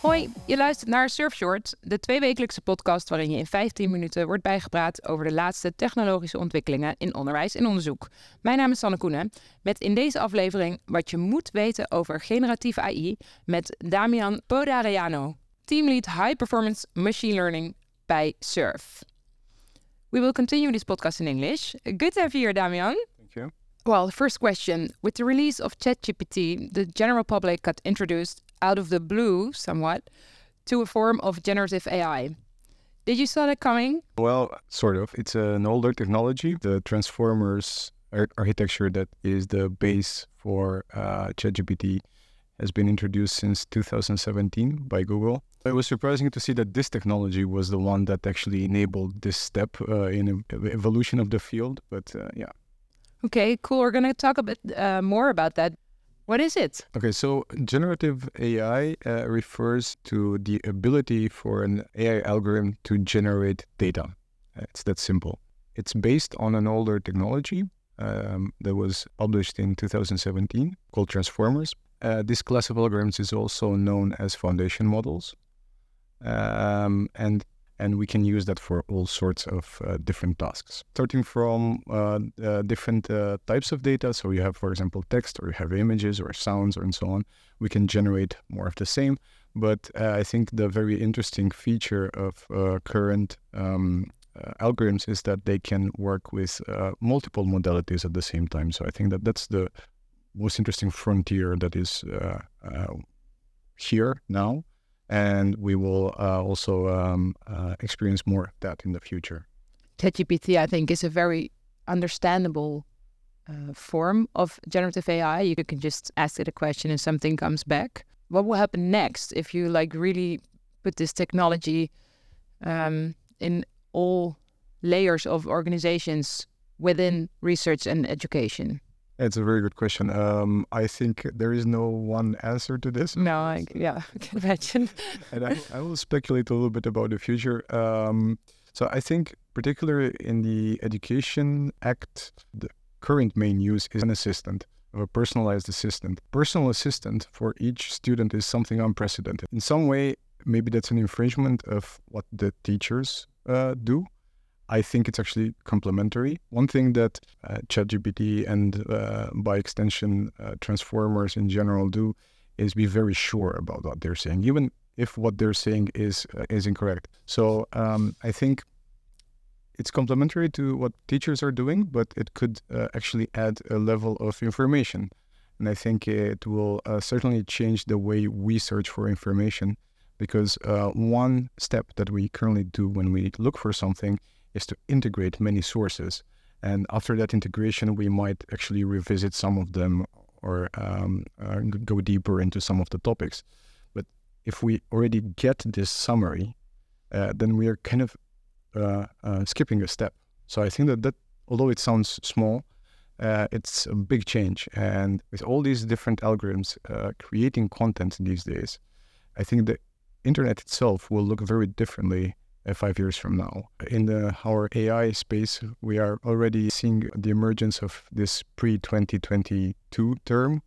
Hoi, je luistert naar Surfshort, de tweewekelijkse podcast waarin je in 15 minuten wordt bijgepraat over de laatste technologische ontwikkelingen in onderwijs en onderzoek. Mijn naam is Sanne Koenen, met in deze aflevering wat je moet weten over generatieve AI met Damian Podariano, teamlead High Performance Machine Learning bij Surf. We will continue this podcast in English. Good to have you here, Damian. Well, the first question. With the release of ChatGPT, the general public got introduced out of the blue somewhat to a form of generative AI. Did you saw that coming? Well, sort of. It's an older technology. The transformers ar- architecture that is the base for uh, ChatGPT has been introduced since 2017 by Google. It was surprising to see that this technology was the one that actually enabled this step uh, in ev- evolution of the field. But uh, yeah. Okay, cool. We're going to talk a bit uh, more about that. What is it? Okay, so generative AI uh, refers to the ability for an AI algorithm to generate data. It's that simple. It's based on an older technology um, that was published in 2017 called Transformers. Uh, this class of algorithms is also known as foundation models. Um, and and we can use that for all sorts of uh, different tasks, starting from uh, uh, different uh, types of data. So you have, for example, text, or you have images, or sounds, or and so on. We can generate more of the same. But uh, I think the very interesting feature of uh, current um, algorithms is that they can work with multiple modalities at the same time. So I think that that's the most interesting frontier that is here now and we will uh, also um, uh, experience more of that in the future. ChatGPT, I think, is a very understandable uh, form of generative AI. You can just ask it a question and something comes back. What will happen next if you like really put this technology um, in all layers of organizations within research and education? It's a very good question. Um, I think there is no one answer to this. No, I, yeah, I can imagine. and I, I will speculate a little bit about the future. Um, so I think, particularly in the Education Act, the current main use is an assistant, a personalized assistant. Personal assistant for each student is something unprecedented. In some way, maybe that's an infringement of what the teachers uh, do. I think it's actually complementary. One thing that uh, ChatGPT and, uh, by extension, uh, transformers in general do is be very sure about what they're saying, even if what they're saying is uh, is incorrect. So um, I think it's complementary to what teachers are doing, but it could uh, actually add a level of information, and I think it will uh, certainly change the way we search for information, because one step that we currently do when we look for something is to integrate many sources. And after that integration, we might actually revisit some of them or um, uh, go deeper into some of the topics. But if we already get this summary, uh, then we are kind of uh, uh, skipping a step. So I think that, that although it sounds small, uh, it's a big change. And with all these different algorithms uh, creating content these days, I think the internet itself will look very differently five years from now. In the our AI space, we are already seeing the emergence of this pre 2022 term,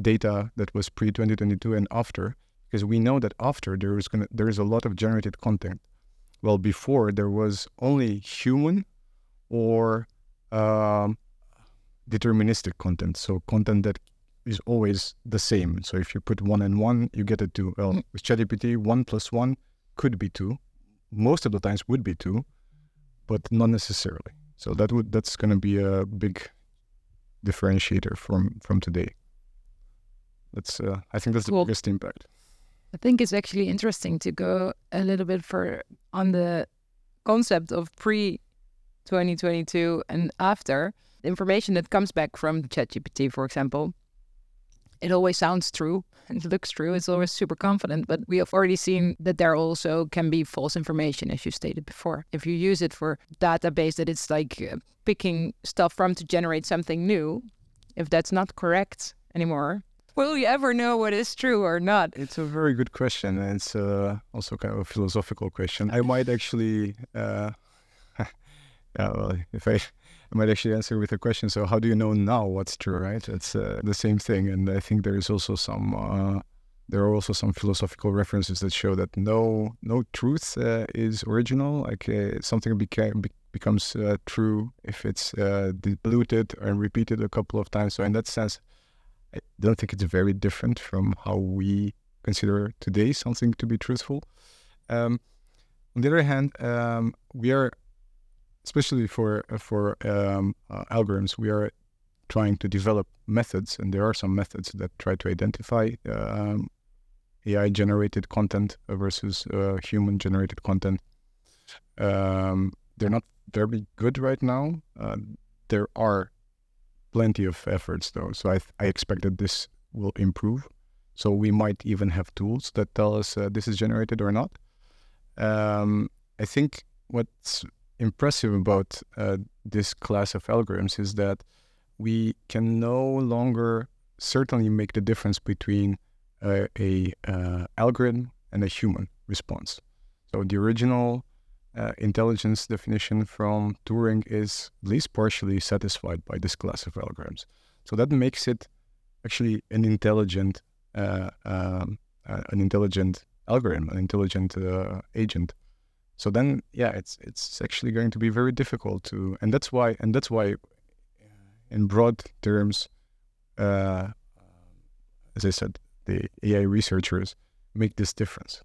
data that was pre 2022 and after, because we know that after there is gonna there is a lot of generated content. Well, before there was only human or um, deterministic content, so content that is always the same. So if you put one and one, you get a two. Well, Mm. with ChatGPT, one plus one could be two. Most of the times would be two, but not necessarily. So that would that's going to be a big differentiator from from today. That's uh, I think that's the biggest impact. I think it's actually interesting to go a little bit for on the concept of pre 2022 and after the information that comes back from ChatGPT, for example. It always sounds true and it looks true. It's always super confident, but we have already seen that there also can be false information, as you stated before. If you use it for database that it's like uh, picking stuff from to generate something new, if that's not correct anymore, will you ever know what is true or not? It's a very good question, and it's uh, also kind of a philosophical question. I might actually, uh, yeah, well, if I, I might actually answer with a question. So, how do you know now what's true? Right? It's uh, the same thing, and I think there is also some. Uh, there are also some philosophical references that show that no no truth uh, is original. Like uh, something becomes uh, true if it's uh, diluted and repeated a couple of times. So, in that sense, I don't think it's very different from how we consider today something to be truthful. Um, on the other hand, um, we are, especially for for um, uh, algorithms, we are trying to develop methods, and there are some methods that try to identify um, AI-generated content versus uh, human-generated content. Um, they're not very good right now. Uh, there are plenty of efforts, though, so I, I expect that this will improve. So we might even have tools that tell us uh, this is generated or not. Um, I think what's impressive about uh, this class of algorithms is that we can no longer certainly make the difference between a uh, algorithm and a human response. So the original uh, intelligence definition from Turing is at least partially satisfied by this class of algorithms. So that makes it actually an intelligent, uh, um, uh, an intelligent algorithm, an intelligent uh, agent. So then, yeah, it's it's actually going to be very difficult to, and that's why, and that's why, in broad terms, uh, as I said, the AI researchers make this difference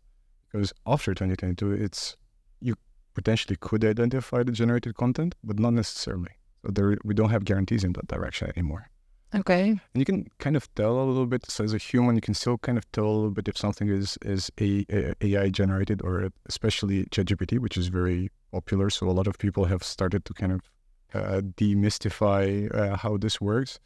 because after 2022, it's you potentially could identify the generated content, but not necessarily. So there, we don't have guarantees in that direction anymore. Okay. And you can kind of tell a little bit. So as a human, you can still kind of tell a little bit if something is is a, a AI generated or especially ChatGPT, which is very popular. So a lot of people have started to kind of uh, demystify uh, how this works,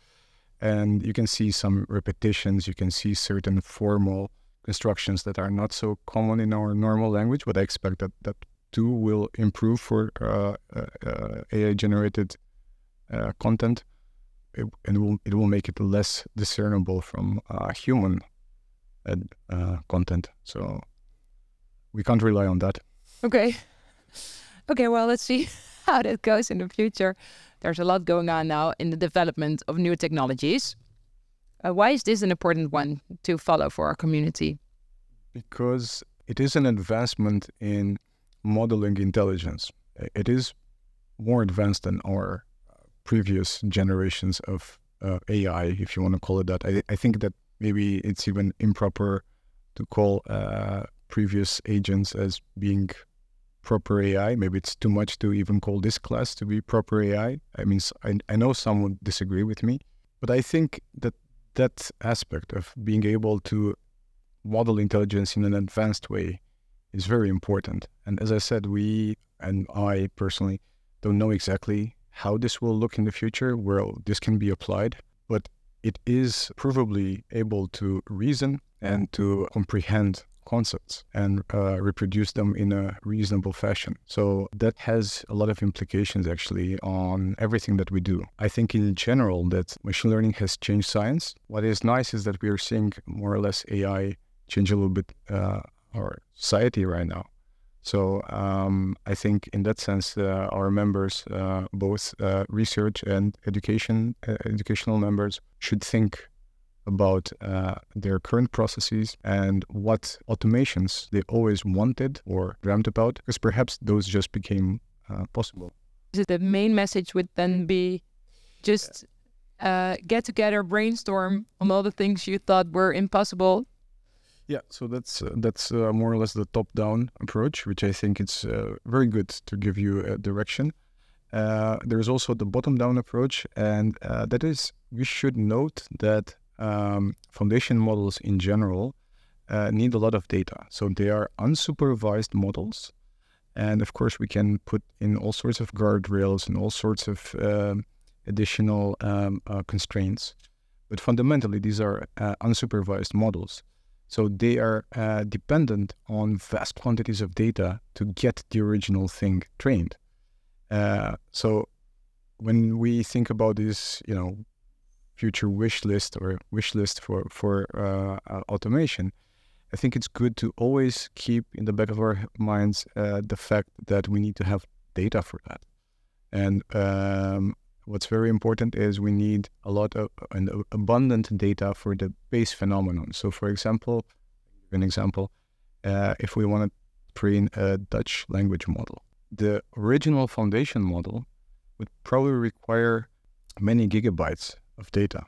and you can see some repetitions. You can see certain formal constructions that are not so common in our normal language. But I expect that that too will improve for uh, uh, uh AI generated uh, content it, and it will it will make it less discernible from uh, human uh, content. So we can't rely on that. Okay. Okay. Well, let's see how that goes in the future. There's a lot going on now in the development of new technologies. Uh, why is this an important one to follow for our community? Because it is an advancement in modeling intelligence. It is more advanced than our previous generations of uh, AI, if you want to call it that. I, I, think that maybe it's even improper to call uh, previous agents as being proper AI. Maybe it's too much to even call this class to be proper AI. I mean, I, I know some would disagree with me, but I think that that aspect of being able to model intelligence in an advanced way is very important. And as I said, we and I personally don't know exactly how this will look in the future, where this can be applied, but it is provably able to reason and to comprehend concepts and uh, reproduce them in a reasonable fashion. So that has a lot of implications actually on everything that we do. I think in general that machine learning has changed science. What is nice is that we are seeing more or less AI change a little bit uh, our society right now. So um, I think in that sense, uh, our members, uh, both uh, research and education, uh, educational members, should think about uh, their current processes and what automations they always wanted or dreamt about, because perhaps those just became uh, possible. The main message would then be just get together, brainstorm on all the things you thought were impossible yeah, so that's uh, that's uh, more or less the top-down approach, which I think it's uh, very good to give you a direction. Uh, there's also the bottom-down approach, and uh, that is we should note that um, foundation models in general uh, need a lot of data. So they are unsupervised models, and of course we can put in all sorts of guardrails and all sorts of um, additional um, constraints. But fundamentally, these are unsupervised models. So they are uh, dependent on vast quantities of data to get the original thing trained. Uh, so when we think about this, you know, future wish list or wish list for for uh, automation, I think it's good to always keep in the back of our minds uh, the fact that we need to have data for that. And um, what's very important is we need a lot of an abundant data for the base phenomenon. So, for example, an example, uh, if we want to train a Dutch language model, the original foundation model would probably require many gigabytes of data.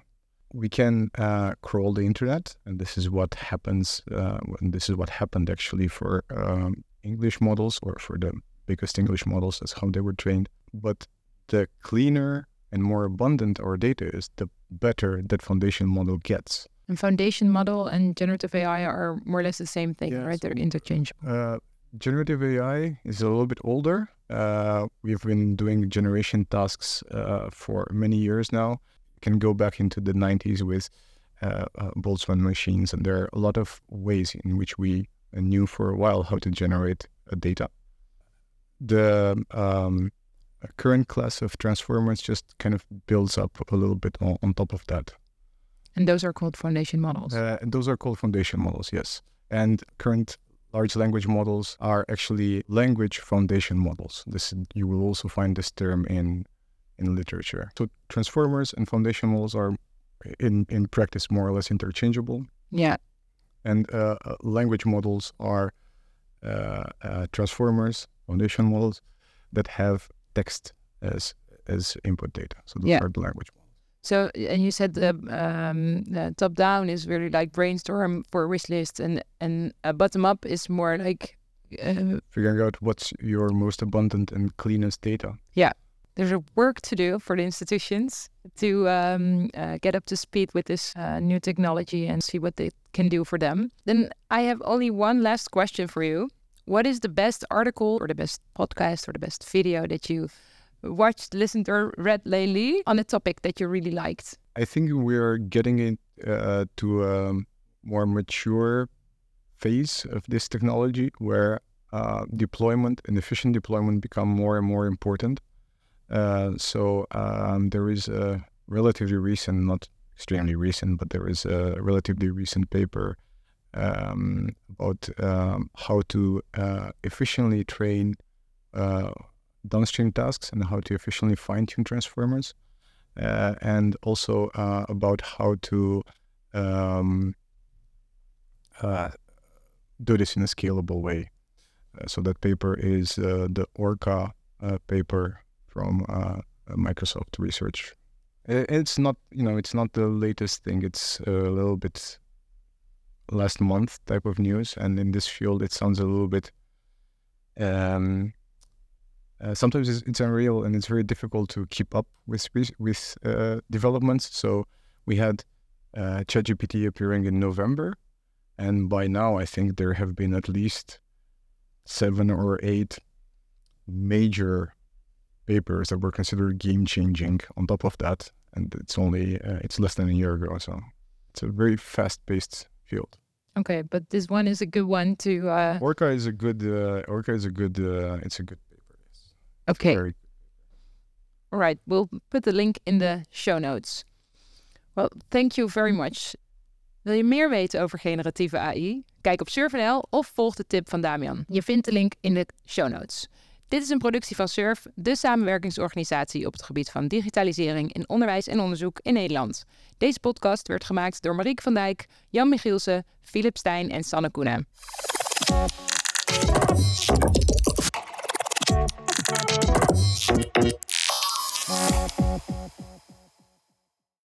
We can uh, crawl the internet, and this is what happens. Uh, this is what happened actually for um, English models or for the biggest English models. That's how they were trained. But the cleaner and more abundant our data is, the better that foundation model gets. And foundation model and generative AI are more or less the same thing, yes. right? They're interchangeable. Uh, generative AI is a little bit older. Uh, we've been doing generation tasks uh, for many years now. You can go back into the 90s with uh, uh, Boltzmann machines, and there are a lot of ways in which we knew for a while how to generate data. The um, current class of transformers just kind of builds up a little bit on, on top of that. And those are called foundation models. Uh, those are called foundation models, yes. And current large language models are actually language foundation models. This you will also find this term in in literature. So transformers and foundation models are in in practice more or less interchangeable. Yeah. And uh, uh language models are uh, uh, transformers, foundation models that have text as as input data. So those yeah. are the language models. So, and you said the, um, the top down is really like brainstorm for wish list, and and uh, bottom up is more like uh, figuring out what's your most abundant and cleanest data. Yeah, there's a work to do for the institutions to um, uh, get up to speed with this uh, new technology and see what they can do for them. Then I have only one last question for you. What is the best article or the best podcast or the best video that you watched, listened, or read lately on a topic that you really liked? I think we're getting it uh, to a more mature phase of this technology where uh, deployment and efficient deployment become more and more important. Uh, so um, there is a relatively recent, not extremely recent, but there is a relatively recent paper um, about um, how to uh, efficiently train uh, downstream tasks and how to efficiently fine tune transformers, uh, and also uh, about how to um, uh, do this in a scalable way. Uh, so that paper is the Orca paper from Microsoft Research. It's not, you know, it's not the latest thing. It's a little bit last month type of news, and in this field, it sounds a little bit. Um, uh, sometimes it's, it's, unreal, and it's very difficult to keep up with with uh, developments. So we had uh, ChatGPT appearing in November, and by now I think there have been at least seven or eight major papers that were considered game changing. On top of that, and it's only uh, it's less than a year ago, so it's a very fast paced field. Okay, but this one is a good one to. Uh... Orca is a good. Uh, Orca is a good. Uh, it's a good paper. Yes. Okay. Very... All right, we'll put the link in the show notes. Well, thank you very much. Wil je meer weten over generatieve AI? Kijk op Surf.nl of volg de tip van Damian. Je vindt de link in de show notes. Dit is een productie van SURF, de samenwerkingsorganisatie op het gebied van digitalisering in onderwijs en onderzoek in Nederland. Deze podcast werd gemaakt door Marieke van Dijk, Jan Michielsen, Philip Stijn en Sanne Koenen.